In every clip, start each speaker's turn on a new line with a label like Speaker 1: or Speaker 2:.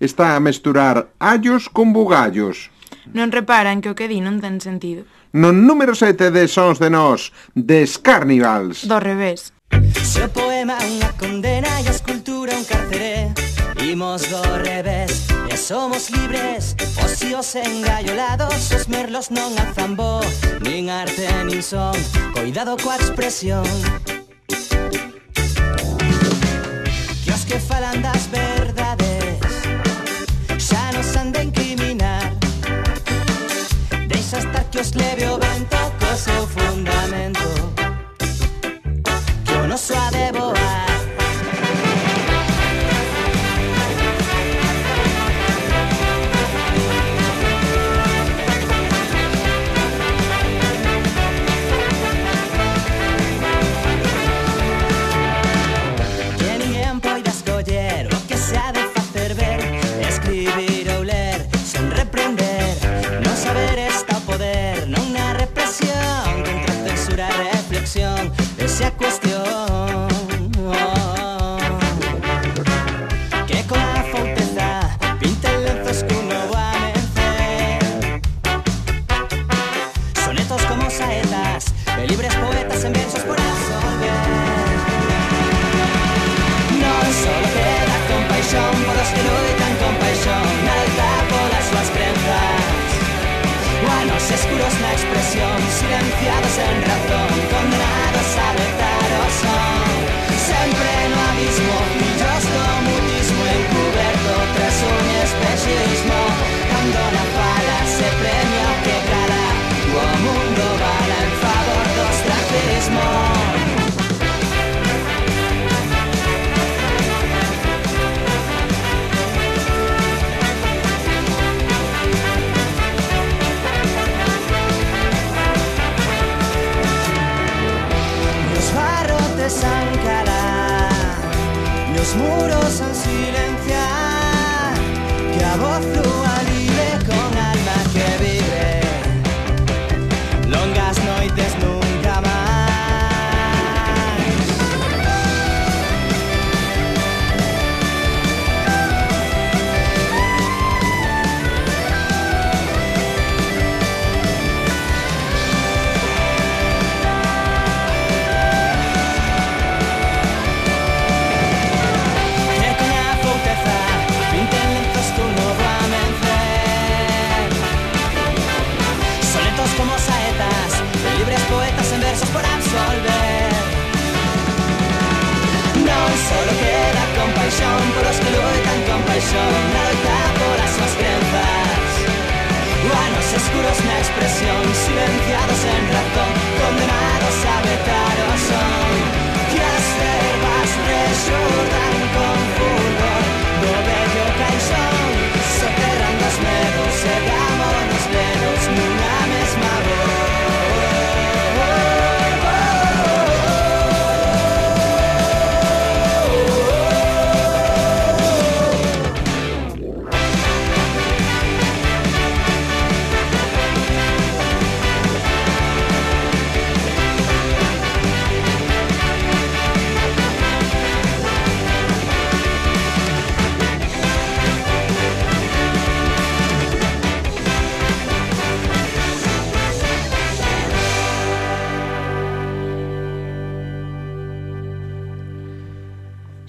Speaker 1: está a mesturar allos con bugallos.
Speaker 2: Non reparan que o que di non ten sentido.
Speaker 1: No número 7 de Sons de Nós, Des Carnivals.
Speaker 2: Do revés.
Speaker 3: Se o poema unha condena e a escultura un carceré Imos do revés e somos libres Os íos engaiolados, os merlos non alzan bo Nin arte nin son, coidado coa expresión Que os que falan das just live your bent. Guanos escuros na expresión Silenciados en razón Condenados a vetar Los muros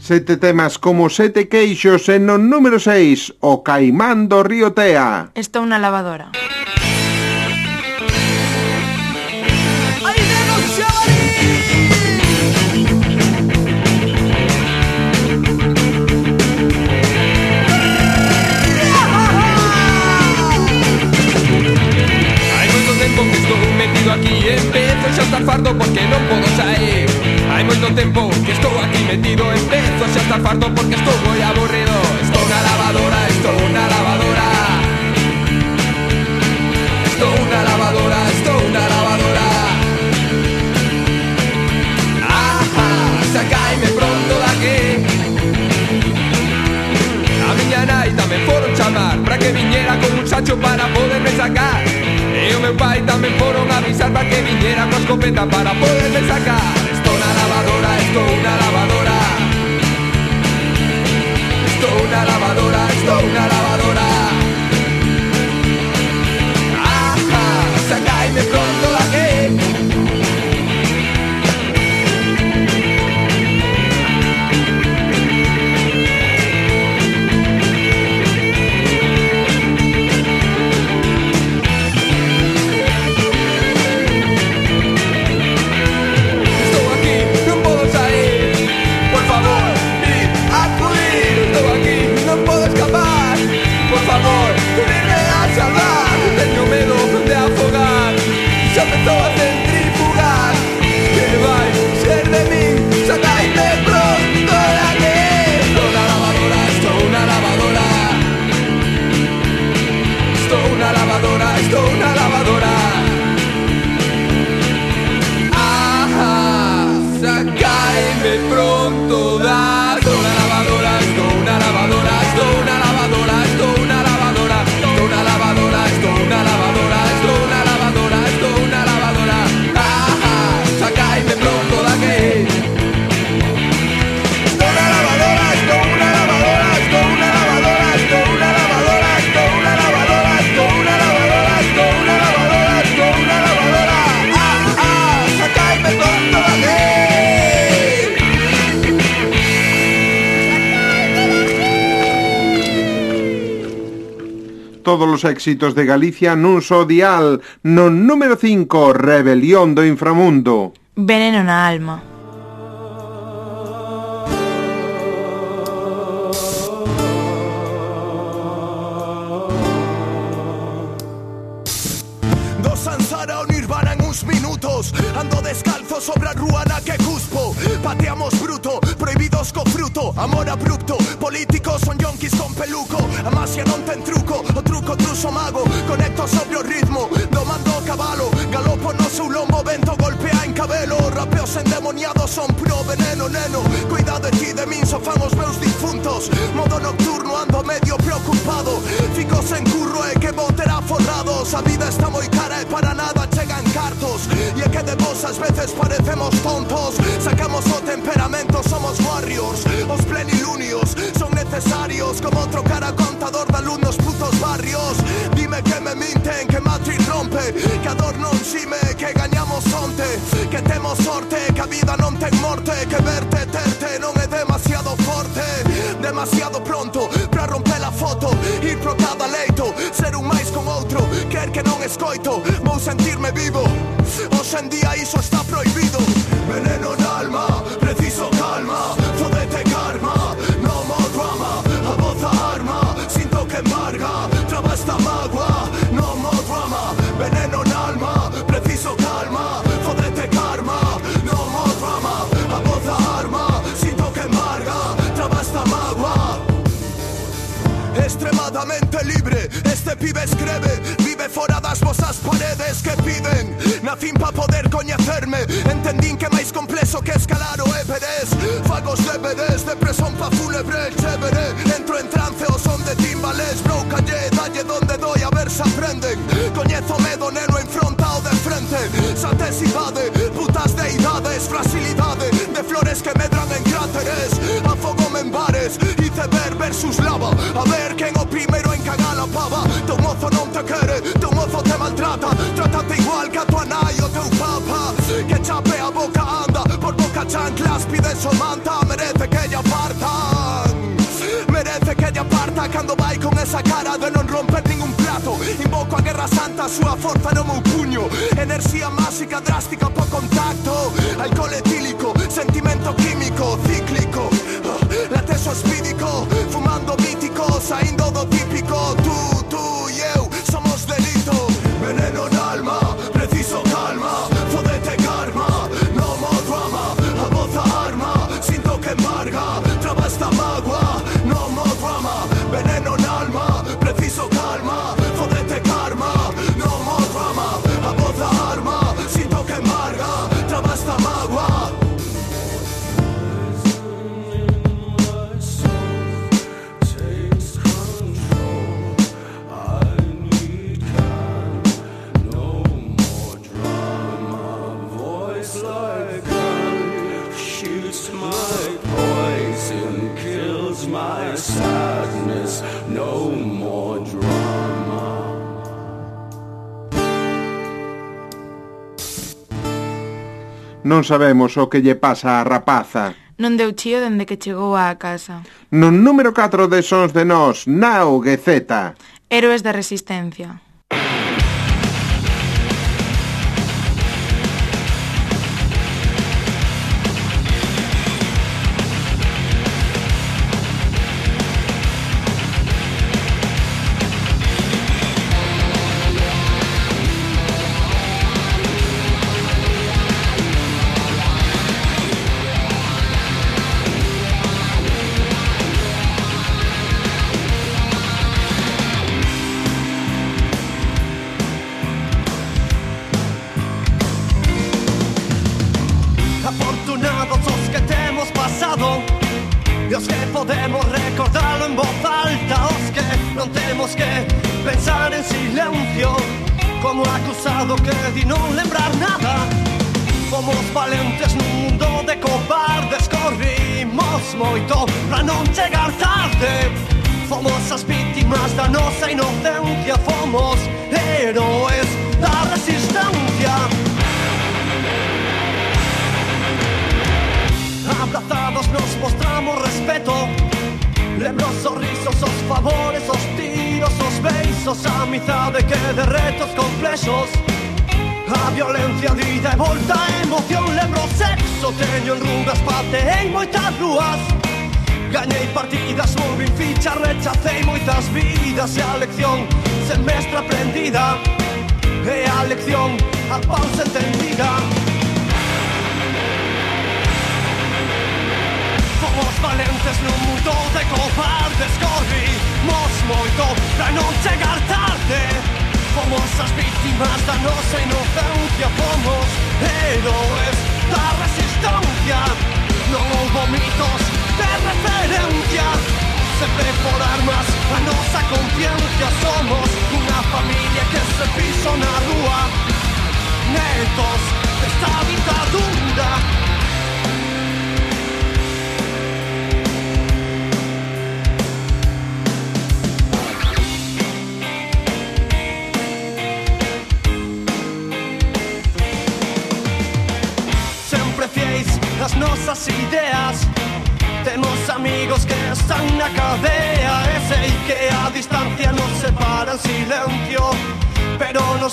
Speaker 1: Sete temas como sete queixos e no número 6, o Caimán do Río Tea.
Speaker 2: Estou na lavadora.
Speaker 4: Hai moito tempo que estou metido aquí e Empezo xa a estar fardo porque non podo sair Hai moito tempo que estou aquí metido Empezo xa estar farto porque estou moi aburrido. Estou na lavadora, estou na lavadora. Estou na lavadora, estou na lavadora. Ajá, sacaime pronto daqui A miña nai tamén foron chamar Para que viñera con un sacho para poderme sacar. E o meu pai tamén foron avisar Para que viñera con escopeta para poderme sacar. esto una lavadora. Esto una lavadora, esto una lavadora.
Speaker 1: os éxitos de Galicia nun só dial, no número 5, Rebelión do Inframundo.
Speaker 2: Veneno na alma.
Speaker 5: Amor abrupto, políticos son yonkis con peluco. A masia non ten truco, o truco truso mago. Conecto sobre o ritmo, domando o cabalo Galopo no seu lombo, vento golpea en cabelo. Rapeos endemoniados son pro veneno, neno. Cuidado de ti, de min, so fan os meus difuntos. Modo nocturno, ando medio preocupado Fico sen curro e que vou ter aforrados A vida está moi cara e para nada chegan cartos. E é que de vos ás veces parecemos tontos. Sacamos o temperamento, somos warriors. Os plenilunios son necesarios. Como trocar a contador de alumnos putos barrios. Dime que me minten, que Matrix rompe. Que a dor non xime, que gañamos onte. Que temos sorte, que a vida non ten morte. Que verte, terte non é demasiado forte. Demasiado pronto para romper a foto Ir pro que non escoito Vou sentirme vivo. Hoxe en día iso está prohibido. Veneno na alma, preciso calma Fodete karma, no mo drama A voz a arma, sinto que embarga Traba esta magua, no mo drama. Veneno na alma, preciso calma Fodete karma, no mo drama A voz a arma, sinto que embarga Traba esta magua. Extremadamente libre, este pibe escreve fora das vosas paredes que piden Nacín pa poder coñecerme. Entendín que máis complexo que escalar o Everest. Fagos de veres, depresión pa fúnebre, chévere Entro en trance o son de timbales. Bro, calle, dalle donde doy a ver se aprenden. Coñezo medo neno enfrontado de frente. Satesidade, putas deidades, fragilidade De flores que medran en cráteres. A fogo en bares, iceberg versus lava. A ver quen o primero en cagar pava Teu mozo non te quere, teu mozo te maltrata Trátate igual que a tua nai o teu papa Que chape a boca anda, por boca chanclas Pides o manta, merece que lle apartan Merece que lle aparta cando vai con esa cara de non romper ningún plato. Invoco a Guerra Santa, a súa forza no meu puño Enerxía máxica drástica po contacto. Alcohol etílico, sentimento químico, cíclico. Ah, Lateso espídico, fumando mítico Saindo do típico, tú
Speaker 1: Non sabemos o que lle pasa á rapaza.
Speaker 2: Non deu chío dende que chegou á casa.
Speaker 1: No número 4 de Sons de Nós, Nao Gueceta.
Speaker 2: Héroes da Resistencia.
Speaker 6: E os que podemos recordarlo en voz alta Os que non temos que pensar en silencio Como acusado que di non lembrar nada. Fomos valentes nun mundo de cobardes Corrimos moito pra non chegar tarde. Fomos as vítimas da nosa inocencia Fomos héroes da resistencia Abrazados nos mostramos respeto. Lembros, sorrisos, os favores, os tiros, os beisos, amizade que de retos complexos. A violencia dida e volta a emoción Lembro sexo, teño en rugas, pateei moitas rúas Gañei partidas, movín ficha, rechacei moitas vidas E a lección semestre aprendida E a lección a pausa entendida valentes nun mundo de cobardes Corrimos moito pra non chegar tarde. Fomos as víctimas da nosa inocencia Fomos héroes da resistencia. Non houbo mitos de referencia. Sempre por armas a nosa conciencia. Somos unha familia que se piso na rúa. Netos desta ditadura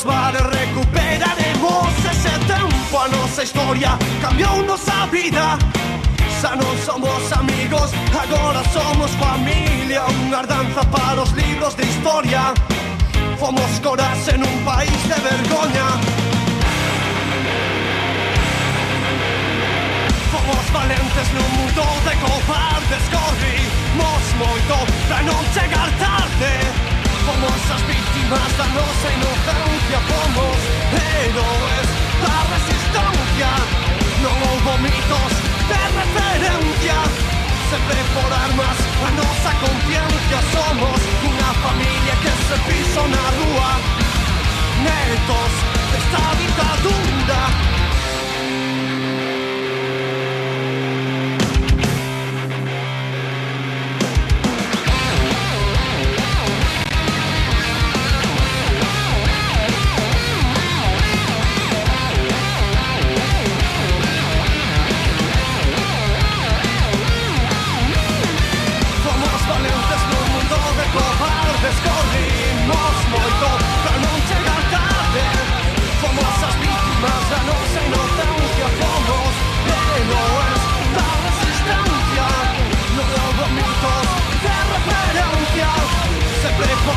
Speaker 6: mare recuperaremos ese tempo a nosa historia cambiou nosa vida xa non somos amigos agora somos familia unha ardanza para os libros de historia. Fomos coras en un país de vergoña. Fomos valentes nun mundo de cobardes Corrimos moito pra non chegar tarde. Fomos as víctimas da nosa inocencia Fomos héroes. Da resistencia Non houbo mitos de referencia. Sempre por armas a nosa conciencia. Somos unha familia que se piso na rúa. Netos desta ditadura Fomos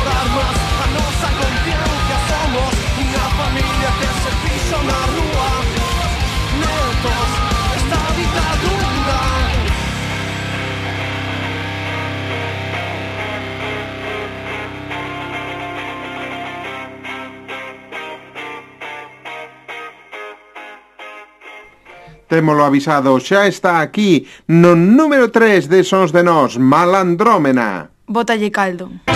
Speaker 6: Armas a nosa conciencia Somos unha familia que se piso na rúa Netos desta ditadura
Speaker 1: Témolo avisado, xa está aquí no número 3 de Sons de Nós, Malandrómena.
Speaker 7: Bótalle caldo.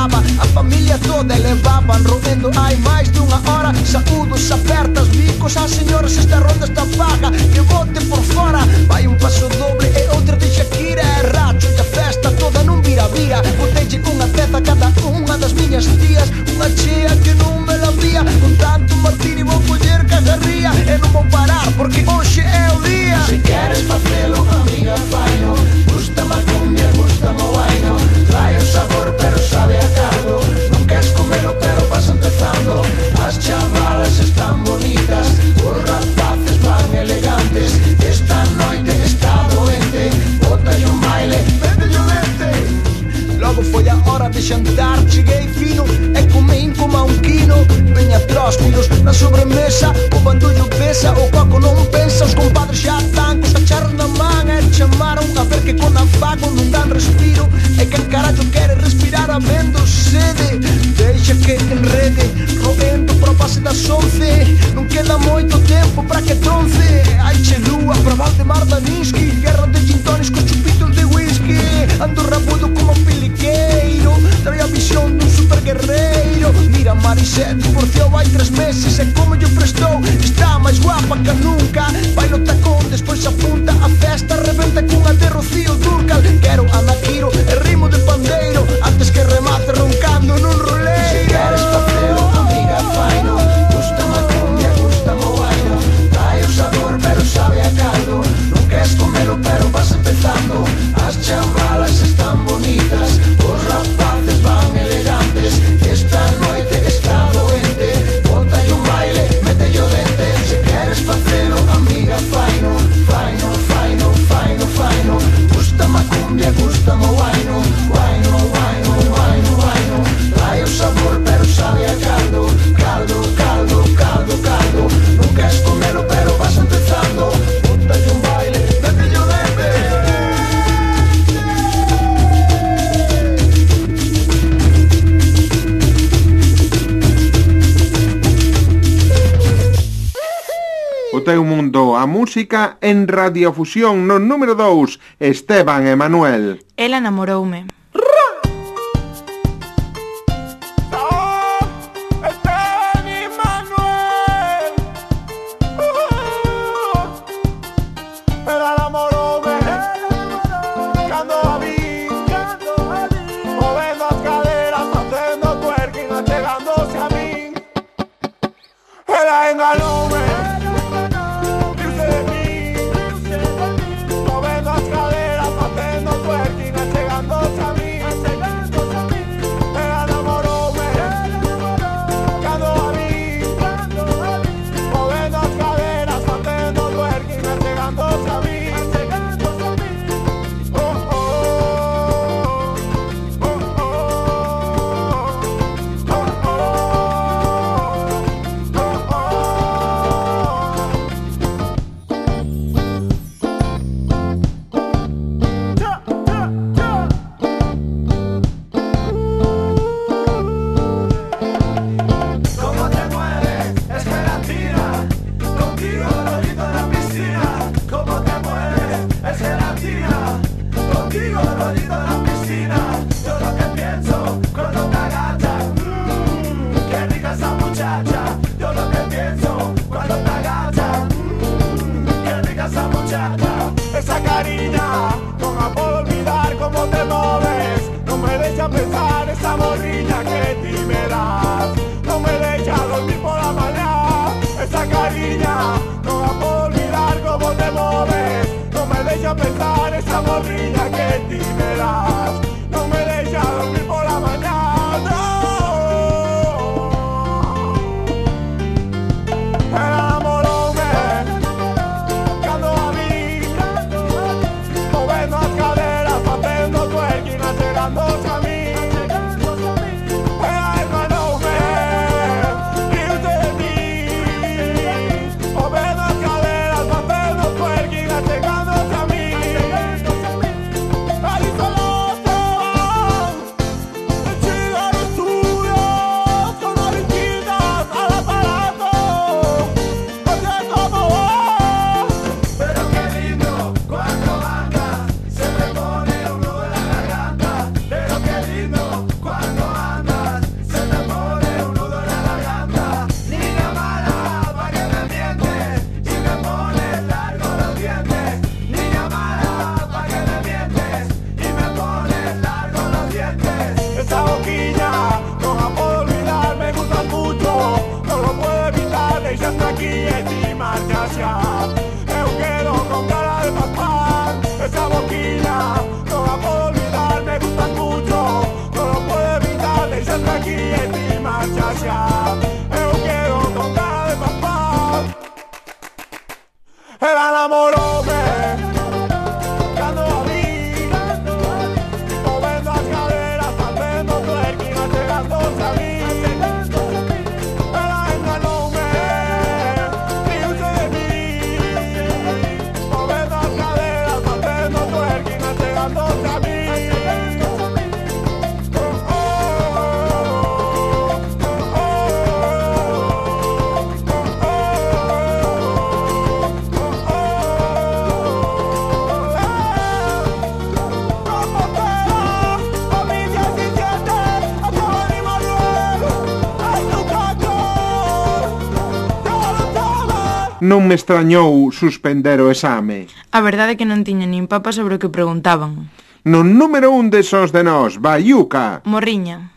Speaker 8: brava A familia toda levaban Roendo hai máis unha hora. Saúdos apertas, bicos a señoras Esta ronda está paga, que bote por fora Vai un paso doble e outra de Shakira. E racho e a festa toda non vira-vira Botelle unha peza cada unha das miñas tías. Unha chea que non me la vía. Con tanto martini vou coller cagarría. E non vou parar porque hoxe é o día.
Speaker 9: Se queres facelo, amiga,
Speaker 8: fai. jantar cheguei fino é comi como a um quino Venha pros, na sobremesa O bandulho pesa, o coco não O
Speaker 1: teu mundo, a música en radiofusión no número 2, Esteban Emanuel.
Speaker 7: Ela namoroume.
Speaker 2: bailarina, no puedo olvidar cómo te mueves. No me deja pensar esa morrilla que ti me das. No me deja dormir por la mañana, esa cariña, no la puedo olvidar cómo te mueves. No me deja pensar esa morrilla que ti me das.
Speaker 1: Non me extrañou suspender o exame.
Speaker 7: A verdade é que non tiña nin papa sobre o que preguntaban.
Speaker 1: No número un de sons de nós, Bayuca.
Speaker 7: Morriña.